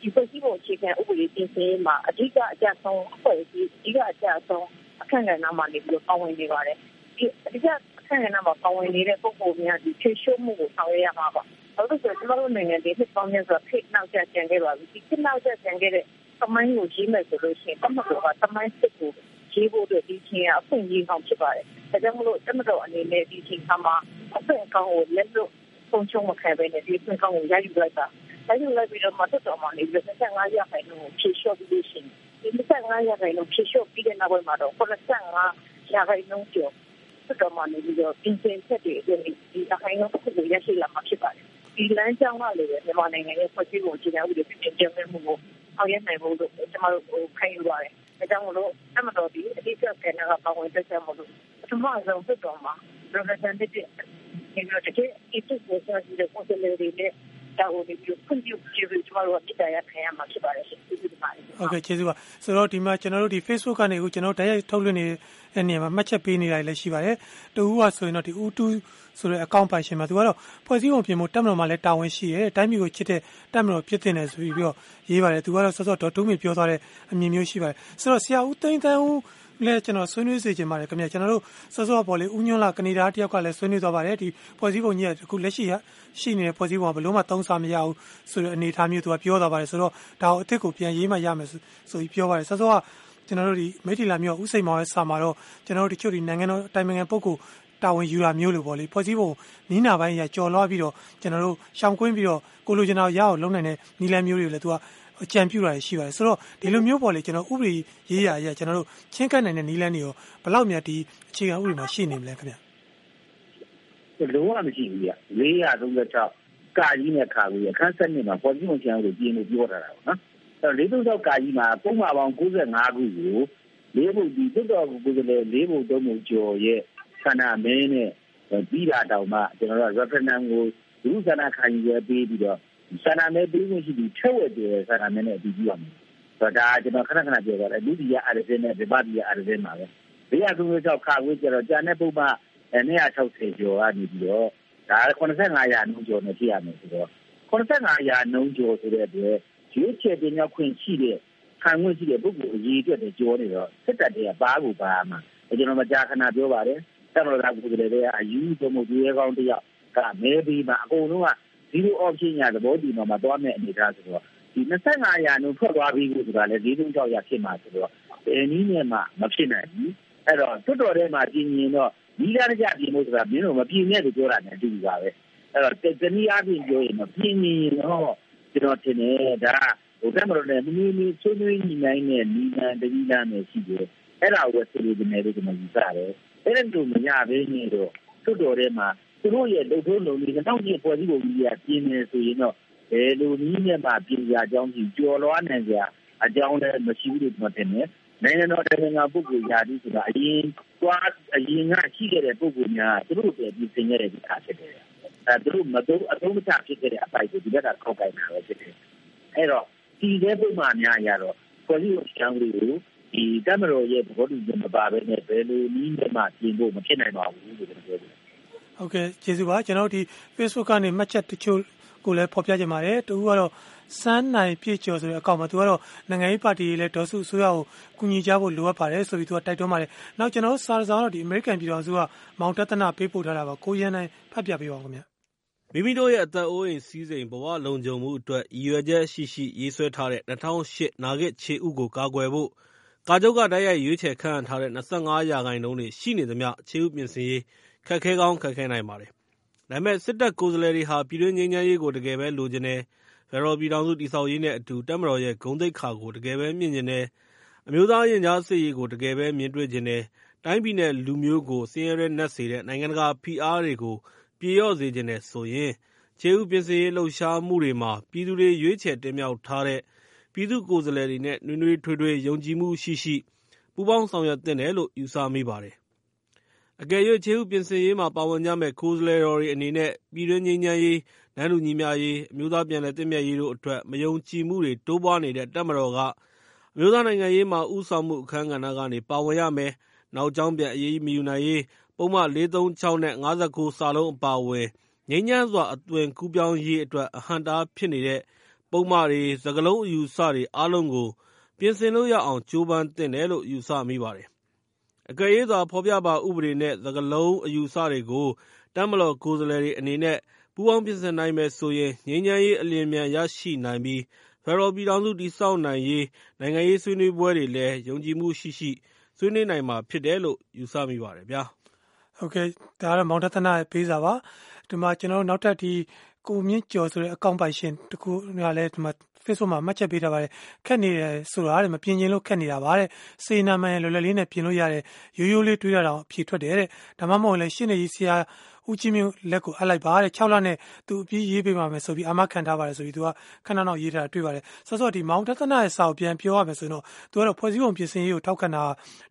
ဒီဖွဲ့စည်းပုံအခြေခံဥပဒေပြင်ဆင်ရေးမှာအဓိကအကြဆုံးအဖွဲ့အစည်းအဓိကအကြဆုံးအခန့်ကဏ္ဍမှာနေပြီးတော့ပါဝင်နေပါတယ်ဒီအဓိကအခန့်ကဏ္ဍမှာပါဝင်နေတဲ့ပုဂ္ဂိုလ်များဒီဖြည့်ရှုမှုကိုဆောင်ရွက်ရမှာပါဘာလို့ဆိုတော့ကျွန်တော်တို့နိုင်ငံဒီနှစ်ပေါင်းများစွာဖိတ်နောက်ကျကျန်ခဲ့ပါပြီဒီဖိတ်နောက်ကျကျန်ခဲ့တဲ့သမိုင်းကိုရေးမယ်ဆိုလို့ရှိရင်တမတော်ကသမိုင်းစစ်ကိုရေးဖို့အတွက်ဒီချင်းအဖွင့်ရေးအောင်ဖြစ်ပါတယ်ဒါကြောင့်မလို့တမတော်အနေနဲ့ဒီချင်းကမှာအဖွင့်အကောင့်ကိုလက်လို့ပုံချုံမခံဘဲနဲ့ဒီအဖွင့်အကောင့်ကိုရယူလိုက်တာ တိုင်းယူလိုက်ပြီးတော့မတ်တော်မှာနေပြီး25ရာခိုင်နှုန်းဖြည့်လျှော့ပြီးလို့ရှိရင်ဒီ25ရာခိုင်နှုန်းဖြည့်လျှော့ပြီးတဲ့နောက်ပိုင်းမှာတော့85ရာခိုင်နှုန်းကျော်တ်တော်မှာနေပြီးတော့ပြင်ဆင်ချက်တွေအတွင်းဒီအခိုင်အမာတစ်ခုကိုရရှိလာမှာဖြစ်ပါတယ်ဒီလမ်းကြောင်းကလည်းမြန်မာနိုင်ငံရဲ့ဖွဲ့စည်းပုံအခြေခံဥပဒေပြင်ပြမဲ့မှုကိုအောင်ရနိုင်ဖို့လို့ကျွန်တော်တို့ခိုင်းယူပါတယ်။ဒါကြောင့်မလို့အမှတော်ဒီအတိအကျကဏ္ဍကပါဝင်တက်ချက်မလို့ပထမဆုံးဖြစ်တော်မှာ representative ဒီလိုတကယ်အစ်စ်ကိုဆက်ပြီးတော့ consider တွေဒါကိုဒီလိုဖွင့်ပြကြည့်ပြီးကျွန်တော်တို့ကတရားခံရမှာဖြစ်ပါတယ်ရှင်ကျေးဇူးတင်ပါတယ်ဟုတ်ကဲ့ကျေးဇူးပါဆိုတော့ဒီမှာကျွန်တော်တို့ဒီ Facebook ကနေအခုကျွန်တော်တရားထုတ်လွှင့်နေတဲ့နေရာမှာမှတ်ချက်ပေးနေတာလည်းရှိပါတယ်တူကဆိုရင်တော့ဒီဦးတူဆိုတဲ့အကောင့်ပိုင်ရှင်မှာသူကတော့ဖွဲ့စည်းပုံပြင်ဖို့တက်မတော်မှာလည်းတာဝန်ရှိတယ်တိုင်းပြည်ကိုချစ်တဲ့တက်မတော်ဖြစ်တင်တယ်ဆိုပြီးတော့ရေးပါတယ်သူကတော့စောစောဒေါ်တူးမီပြောသွားတဲ့အမြင်မျိုးရှိပါတယ်ဆိုတော့ဆရာဦးသိန်းတန်းဦး လဲကျွန်တော်ဆွေးနွေးစေချင်ပါတယ်ခင်ဗျာကျွန်တော်တို့စောစောပေါ်လေဦးညွန့်လာကနေဒါတယောက်ကလည်းဆွေးနွေးသွားပါတယ်ဒီဖွဲ့စည်းပုံကြီးကအခုလက်ရှိရှိနေတဲ့ဖွဲ့စည်းပုံကဘလို့မှသုံးစားမရဘူးဆိုတဲ့အနေအထားမျိုးသူကပြောသွားပါတယ်ဆိုတော့ဒါကိုအစ်စ်ကိုပြန်ရေးမှရမယ်ဆိုပြီးပြောပါတယ်စောစောကကျွန်တော်တို့ဒီမိထီလာမျိုးဥစိန်မောင်ရဲ့စာမှာတော့ကျွန်တော်တို့တချို့ဒီနိုင်ငံတော်တိုင်ပင်ခံပုဂ္ဂိုလ်တာဝန်ယူတာမျိုးလို့ပေါ့လေဖွဲ့စည်းပုံနီးနာပိုင်းရကြော်လွှားပြီးတော့ကျွန်တော်တို့ရှောင်ကွင်းပြီးတော့ကိုလိုချင်တာရအောင်လုပ်နိုင်တဲ့နီလန်မျိုးတွေလည်းသူက အကြံပြုတာရှိပါတယ်ဆိုတော့ဒီလိုမျိုးပေါ့လေကျွန်တော်ဥပဒေရေးရာရကျွန်တော်တို့ချင်းကပ်နိုင်တဲ့နီလန်တွေရောဘယ်လောက်များဒီအခြေခံဥပဒေမှာရှိနေမလဲခင်ဗျလုံးဝမရှိဘူးဗျ436ကာကြီးနဲ့ခါကြီးအခန်းဆက်နှစ်မှာပေါ်ကြီးဝင်ချင်လို့ပြင်လို့ပြောထားတာပေါ့နော်အဲတော့436ကာကြီးမှာပုံမှန်ပေါင်း95ခုကိုလေးဘုတ်ဒီတွတ်တော်ကိုယ်ကလေးလေးဘုတ်သုံးဘုတ်ကျော်ရဲ့ဆန္ဒမင်းနဲ့ပြီးတာတောင်မှကျွန်တော်တို့ referendum ကိုလူဆန္ဒခံယူရပေးပြီးတော့ ဆန္ဒမဲပေးခွင့်ရှိပြီးထက်ဝက်တည်းဆန္ဒမဲနဲ့အတည်ပြုရမယ်။ဆိုတော့ဒါကျွန်တော်ခဏခဏပြောတာလေလူဒီရအာရစင်းနဲ့ဒီပါဒီရအာရစင်းမှာပဲ။ဘေးရဆုံးတော့ခါဝေးကြတော့ကြာတဲ့ပုံမှ260ကျော်ကနေပြီးတော့ဒါ85ရာနှုန်းကျော်နဲ့ဖြစ်ရမယ်ဆိုတော့85ရာနှုန်းကျော်ဆိုတဲ့အတွက်ရွေးချယ်တင်မြောက်ခွင့်ရှိတဲ့ခံခွင့်ရှိတဲ့ပုဂ္ဂိုလ်အရေးအတွက်ကြောနေတော့စစ်တပ်တွေကပါကိုပါမှာကျွန်တော်မကြာခဏပြောပါတယ်တမရတာကိုယ်တည်းကအယူသို့မဟုတ်ဒီရဲကောင်းတယောက်ကမဲပြီးမှအကုန်လုံးက zero option ရသဘောတည်မှာမှာသွားမဲ့အနေအထားဆိုတော့ဒီ25ရာနှုန်းထွက်သွားပြီးဆိုတာလည်း၄၃6ရာဖြစ်မှာဆိုတော့ဘယ်နည်းနဲ့မှမဖြစ်နိုင်ဘူးအဲ့တော့တွတ်တော်ထဲမှာပြင်ရင်တော့ဒီလာကြပြင်လို့ဆိုတာမင်းတို့မပြင်နဲ့လို့ပြောတာနဲ့အတူတူပါပဲအဲ့တော့တနည်းအားဖြင့်ပြောရင်တော့ပြင်ရင်တော့ကျွန်တော်ထင်တယ်ဒါဟိုကမလို့လည်းမင်းမင်းဆွေးနွေးညီနိုင်တဲ့နီလန်တတိလန်နဲ့ရှိတယ်အဲ့ဒါကိုဆွေးနွေးနေတယ်လို့ကျွန်တော်ယူဆတယ်အဲ့ဒါတို့မရဘဲနေတော့တွတ်တော်ထဲမှာ သူတို့ရဲ့လုံထုံးလုံနည်းနောက်ကြီးဖွဲ့စည်းပုံကြီးက ပြင်နေဆိုရင်တော့ ဘယ်လိုနည်းနဲ့မှ ပြင်ရအကြောင်းကြီးကြော်လွားနိုင်ကြအကြောင်းလည်း မရှိဘူးလို့ ကျွန်တော်ထင်တယ် နိုင်ငံတော်နိုင်ငံပုဂ္ဂိုလ်ရာထူးဆိုတာအရင်သွားအရင်က ရှိခဲ့တဲ့ ပုဂ္ဂိုလ်များသူတို့တည်းပြင်ဆင်ခဲ့တဲ့အခါဖြစ်တယ်။အဲသူတို့မတော့အသုံးမချဖြစ်ခဲ့တဲ့ အပိုက်ကို ဒီဘက်ကခောက်ကိုက်တာပဲ ဖြစ်တယ်။အဲတော့ဒီတဲ့ပုံမှန်များရတော့ပေါ်လီကိုရှောင်းလေးကိုဒီတမတော်ရဲ့ဘောတူညီမပါဘဲနဲ့ ဘယ်လိုနည်းနဲ့မှ ပြင်ဖို့ မဖြစ်နိုင်ပါဘူးလို့ကျွန်တော်ပြောတယ်။ ဟုတ်ကဲ့ကျေးဇူးပါကျွန်တော်ဒီ Facebook ကနေမှတ်ချက်တချို့ကိုလည်းဖော်ပြကြပါတယ်တူကတော့စမ်းနိုင်ပြည့်ကျော်ဆိုတဲ့အကောင့်မှာသူကတော့နိုင်ငံရေးပါတီတွေလည်းဒေါ်စုအစိုးရကိုကူညီကြဖို့လိုအပ်ပါတယ်ဆိုပြီးသူကတိုက်တွန်းပါတယ်နောက်ကျွန်တော်စာဆောင်တော့ဒီအမေရိကန်ပြည်တော်စုကမောင်တသနာပေးပို့ထားတာပါကိုရန်နိုင်ဖတ်ပြပေးပါဦးခင်ဗျမိမိတို့ရဲ့အသက်အိုးအိမ်စည်းစိမ်ဘဝလုံခြုံမှုအတွက်ရည်ရွယ်ချက်ရှိရှိရေးဆွဲထားတဲ့2008နာဂစ်ခြေဥကိုကာကွယ်ဖို့ကာချုပ်ကတိုက်ရိုက်ရွေးချယ်ခန့်ထားတဲ့25ရာခိုင်နှုန်းတွေရှိနေသမျှခြေဥပြင်ဆင်ရေး ခက်ခဲကောင်းခက်ခဲနိုင်ပါတယ်။ဒါပေမဲ့ စစ်တပ်ကိုယ်စားလှယ်တွေဟာ ပြည်တွင်းငြိမ်းချမ်းရေးကို တကယ်ပဲလိုချင်တယ် ဖက်ဒရယ်ပြည်ထောင်စု တည်ဆောက်ရေးနဲ့အတူ တပ်မတော်ရဲ့ ဂုဏ်သိက္ခာကို တကယ်ပဲမြှင့်ချင်တယ်။အမျိုးသားရင်ကြားစေ့ရေးကို တကယ်ပဲမြင်တွေ့ချင်တယ်။တိုင်းပြည်နဲ့ လူမျိုးကို ဆင်းရဲတွနက်စေတဲ့ နိုင်ငံတကာဖိအားတွေကို ပြေလျော့စေချင်တယ်ဆိုရင် ခြေဥပြင်ဆင်ရေးလှုပ်ရှားမှုတွေမှာ ပြည်သူတွေရွေးချယ်တင်မြှောက်ထားတဲ့ ပြည်သူ့ကိုယ်စားလှယ်တွေနဲ့ နွေးနွေးထွေးထွေး ယုံကြည်မှုရှိရှိ ပူးပေါင်းဆောင်ရွက်သင့်တယ်လို့ ယူဆမိပါတယ်။ အကယ်၍ခြေဥပြင်ဆင်ရေးမှာ ပါဝင်ကြမယ့် ကိုယ်စားလှယ်တော်တွေအနေနဲ့ ပြည်တွင်းငြိမ်းချမ်းရေး၊တန်းတူညီမျှရေး၊အမျိုးသားပြန်လည်သင့်မြတ်ရေးတို့အတွက် မယုံကြည်မှုတွေ တိုးပွားနေတဲ့ တပ်မတော်က အမျိုးသားနိုင်ငံရေးမှာ ဦးဆောင်မှုအခန်းကဏ္ဍကနေ ပါဝင်ရမယ်၊နောက်ကြောင်းပြန် အရေးမယူနိုင်ရေး ပုဒ်မ ၄၃၆ နဲ့ ၅၉ အပါအဝင် ငြိမ်းချမ်းစွာ အသွင်ကူးပြောင်းရေးအတွက် အဟန့်အတားဖြစ်နေတဲ့ ပုဒ်မတွေ၊စကားလုံးအယူအဆတွေ အားလုံးကို ပြင်ဆင်လို့ရအောင် ကြိုးပမ်းသင့်တယ်လို့ ယူဆမိပါတယ်။ အကယ်၍သာ ဖော်ပြပါဥပဒေနဲ့ စကားလုံး အယူအဆတွေကို တပ်မတော်ကိုယ်စားလှယ်တွေအနေနဲ့ ပူးပေါင်းပြင်ဆင်နိုင်မယ်ဆိုရင် ငြိမ်းချမ်းရေး အလျင်အမြန်ရရှိနိုင်ပြီး ဖက်ဒရယ်ပြည်ထောင်စု တည်ဆောက်နိုင်ရေး နိုင်ငံရေးဆွေးနွေးပွဲတွေလည်း ယုံကြည်မှုရှိရှိ ဆွေးနွေးနိုင်မှာဖြစ်တယ်လို့ ယူဆမိပါတယ်ဗျာ။ဟုတ်ကဲ့ ဒါကတော့ မောင်တသနာရဲ့ ပေးစာပါ။ဒီမှာကျွန်တော်တို့နောက်ထပ်ဒီကိုမြင့်ကျော်ဆိုတဲ့ အကောင့်ပိုင်ရှင်တခုကလည်းဒီမှာ Facebook မှာမှတ်ချက်ပေးထားပါတယ်ခက်နေတယ်ဆိုတာတဲ့မပြင်ရင်လို့ခက်နေတာပါတဲ့စေနာမှန်လွယ်လွယ်လေးနဲ့ပြင်လို့ရတယ်ရိုးရိုးလေးတွေးရတာအဖြေထွက်တယ်တဲ့ဒါမှမဟုတ်လည်းရှင်းနေကြီးဆရာ ဦးကြီးမျိုးလက်ကိုအပ်လိုက်ပါတဲ့6လနဲ့သူအပြီးရေးပေးပါမယ်ဆိုပြီးအာမခံထားပါတယ်ဆိုပြီးသူကခဏနောက်ရေးထားတာတွေ့ပါတယ်ဆောစောဒီမောင်တသနာရဲ့စာကိုပြန်ပြောရမယ်ဆိုရင်တော့သူကတော့ဖွဲ့စည်းပုံပြင်ဆင်ရေးကိုထောက်ခံတာ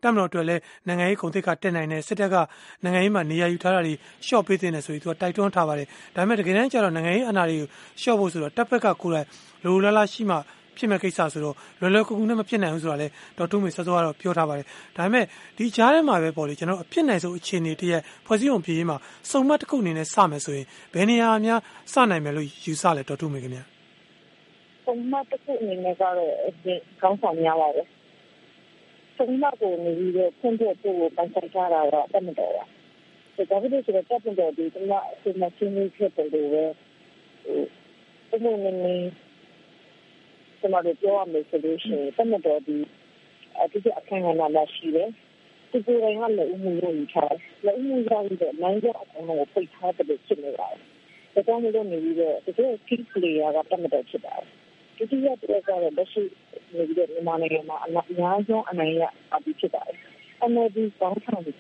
တမတော်အတွက်လည်းနိုင်ငံရေးကုန်သိက္ခာတက်နိုင်တဲ့စစ်တပ်ကနိုင်ငံရေးမှာနေရာယူထားတာတွေရှော့ပေးတဲ့ဆိုပြီးသူကတိုက်တွန်းထားပါတယ်ဒါပေမဲ့တကယ်တမ်းကျတော့နိုင်ငံရေးအနာတွေကိုရှော့ဖို့ဆိုတော့တပ်ဖက်ကကိုယ်တိုင်လိုလိုလားလားရှိမှ ဖြစ်မဲ့ကိစ္စဆိုတော့လွယ်လွယ်ကူကူနဲ့မဖြစ်နိုင်ဘူးဆိုတာလည်းဒေါက်တုမေစောစောကတော့ပြောထားပါတယ်ဒါပေမဲ့ဒီကြားထဲမှာပဲပေါ့လေကျွန်တော်အဖြစ်နိုင်ဆုံးအခြေအနေတည်းရဲ့ဖွဲ့စည်းပုံပြည်ရေးမှာစုံမတ်တစ်ခုအနေနဲ့စမယ်ဆိုရင်ဘယ်နေရာများစနိုင်မယ်လို့ယူဆလဲဒေါက်တုမေခင်ဗျာစုံမတ်တစ်ခုအနေနဲ့ကတော့ကောင်းဆောင်များပါပဲစုံမတ်ကိုနေပြီးတော့ဖွင့်ဖို့ပို့ပန်ဆိုင်ထားတာတော့တတ်မတော်ပါဒါပေမဲ့ဆိုတော့တပ်တော်ဒီကနေ့အချိန်မှချင်းချင်းဖြစ်တယ်လို့ပဲဟိုဘယ်လိုလဲ ကျမတို့ပြောရမယ်ဆိုလို့ရှိရင်တမတော်ဒီအတူအခန်းကဏ္ဍမှာရှိတယ်ဒီကိုယ်တိုင်ကလည်းဥမှုလို့ယူထားတယ်ဥမှုရပြီးတော့နိုင်ကြအကုန်လုံးကိုပိတ်ထားတယ်ဖြစ်နေပါတယ်ဒါကြောင့်မလို့နေပြီးတော့တကယ် key player ကတမတော်ဖြစ်ပါတယ်ဒုတိယတစ်ကတော့လက်ရှိနေပြီးတော့မြန်မာနိုင်ငံမှာအများဆုံးအနိုင်ရပါပြီးဖြစ်ပါတယ် MLB ကောင်းဆောင်နဲ့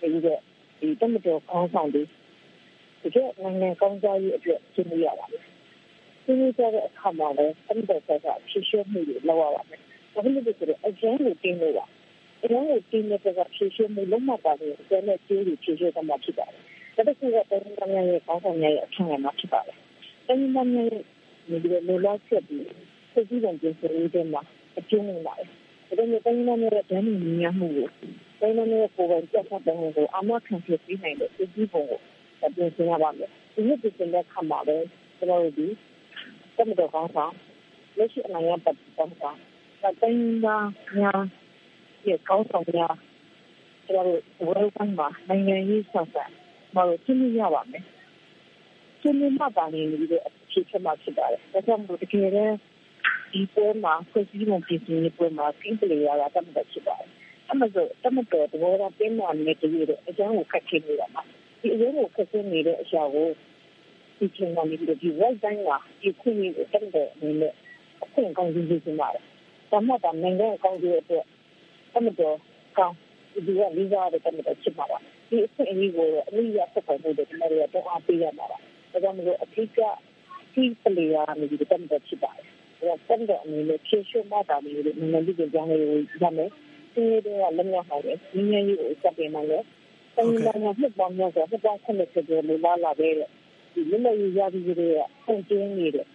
ပြီးတော့ဒီတမတော်ကောင်းဆောင်တွေတကယ်နိုင်ငံကောင်းစားရေးအတွက်ရှင်းပြရပါတယ် ဆွေးနွေးကြတဲ့အခါမှာလည်းအဲ့ဒီဘက်ကဖြည့်ရှင်းမှုတွေလုပ်ရပါမယ်။ဘာဖြစ်လို့လဲဆိုတော့အကျန်းကိုတင်းလို့ပါ။အကျန်းကိုတင်းတဲ့ဘက်ကဖြည့်ရှင်းမှုလုံးဝပါလို့ကျန်တဲ့ကျိုးတွေဖြည့်ရှင်းမှာဖြစ်ပါတယ်။ဒါတစ်ခုကတိုင်းဒေသများရဲ့ကောင်းဆောင်များရဲ့အခမ်းအနားဖြစ်ပါတယ်။တိုင်းဒေသများရဲ့ဒီလိုလိုလားချက်ပြီးစိတ်ကြီးပုံပြင်ဆင်ရေးတဲ့မှာအကျုံးဝင်ပါတယ်။ဒါပေမဲ့တိုင်းဒေသများရဲ့ဒဏ်ညဉ့်မှုကိုတိုင်းဒေသများရဲ့ပုံစံချက်ဖတ်တဲ့ကိုအမခံဖြစ်ပြီးနိုင်တဲ့စိတ်ကြီးပုံကိုပြင်ဆင်ရပါမယ်။ဒီနေ့ပြင်ဆင်တဲ့အခါမှာလည်းကျွန်တော်တို့ဒီ တက်မတော်ကောင်းဆောင်လက်ရှိအနိုင်ရပတ်ကောင်းဆောင်တိုင်းသားများရဲ့ကောင်းဆောင်များကျွန်တော်တို့ဝယ်ကမ်းမှာနိုင်ငံရေးဆက်ဆံမလို့ရှင်းပြရပါမယ်ရှင်းပြမှပါနေပြီးတော့အခြေချက်မှဖြစ်ပါတယ်ဒါကြောင့်မို့တကယ်တော့ဒီပွဲမှာဖွဲ့စည်းပုံပြင်ဆင်ရေးပွဲမှာကင်းပလေရတာတတ်မှတ်ဖြစ်ပါတယ်အမှန်ဆိုတမတော်တော့တော့ပြင်မှနေတည်းရဲ့အကြောင်းကိုခက်ခဲနေတာမှာဒီအရင်ကိုခက်ခဲနေတဲ့အရာကို ဒီချိန်မှာနေပြီးဒီ right time မှာဒီခွင့်ရတဲ့တမတော်အနေနဲ့အခွင့်ကောင်းကြီးကြီးစပါတယ်ဒါမှသာနိုင်ငံကောင်းကြီးအတွက်တမတော်ကောင်းဒီကလေးစားတဲ့တမတော်ဖြစ်မှာပါဒီအခွင့်အရေးကိုအမိရဆက်ပေါ်မှုတွေကျွန်တော်တို့တော့အားပေးရမှာပါဒါကြောင့်မလို့အထူးကဒီပလေယာနေဒီတမတော်ဖြစ်ပါတယ်ဒါတမတော်အနေနဲ့ဖြည့်ရှင်းမှတာမျိုးတွေနိုင်ငံပြည်ကြောင်းလေးကိုရမယ်ဒီတွေကလည်းမြောက်ဟောတယ်ညီငယ်ကြီးကိုစတင်နိုင်တယ်။တိုင်းနိုင်ငံနှစ်ပေါင်းများစွာနှစ်ပေါင်း70ကျော်လိုလာလာတဲ့ဒီ လွတ်လပ်ရေးရပြီးကြတဲ့ပုံကျင်းနေတဲ့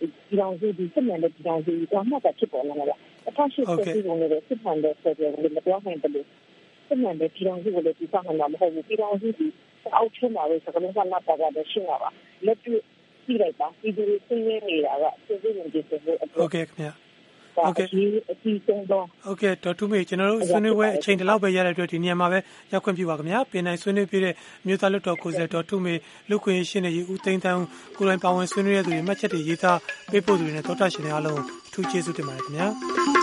ဒီတော်စုဒီစစ်မှန်တဲ့ဒီတော်စုဒါမှသာဖြစ်ပေါ်လာမှာပါ။အထရှိတဲ့ဒီကုန်းတွေစစ်မှန်တဲ့ဆက်တွေလည်းမပြောနိုင်ဘူး။စစ်မှန်တဲ့ဒီတော်စုကိုလည်းဒီဆောင်မှာမဟုတ်ဘူး။ဒီတော်စုဒီအောက်ချမှာပဲစကလုံးကလာတာကတော့ရှင်းပါပါ။လက်တွေ့ကြည့်လိုက်ပါဒီဒီသိနေနေတာကစစ်စစ်ဝင်စစ်စစ်ကိုအဟုတ်ကဲ့ခင်ဗျာ ဟုတ်ကဲ့အစီအစဉ်တော့ဟုတ်ကဲ့ဒေါ်ထုမေကျွန်တော်တို့ဆွေးနွေးပွဲအချိန်တလောက်ပဲရတဲ့အတွက်ဒီနေရာမှာပဲရောက်ခွင့်ပြုပါခင်ဗျာပြင်နိုင်ဆွေးနွေးပြတဲ့မြို့သားလွတ်တော်ကိုယ်စားဒေါ်ထုမေလူခွင့်ရှင်းနေဦးသိန်းတန်းကိုလိုင်းပါဝင်ဆွေးနွေးရတဲ့သူတွေမှတ်ချက်တွေရေးသားပေးပို့သူတွေနဲ့တောတာရှင်တွေအားလုံးထူးကျေးဇူးတင်ပါတယ်ခင်ဗျာ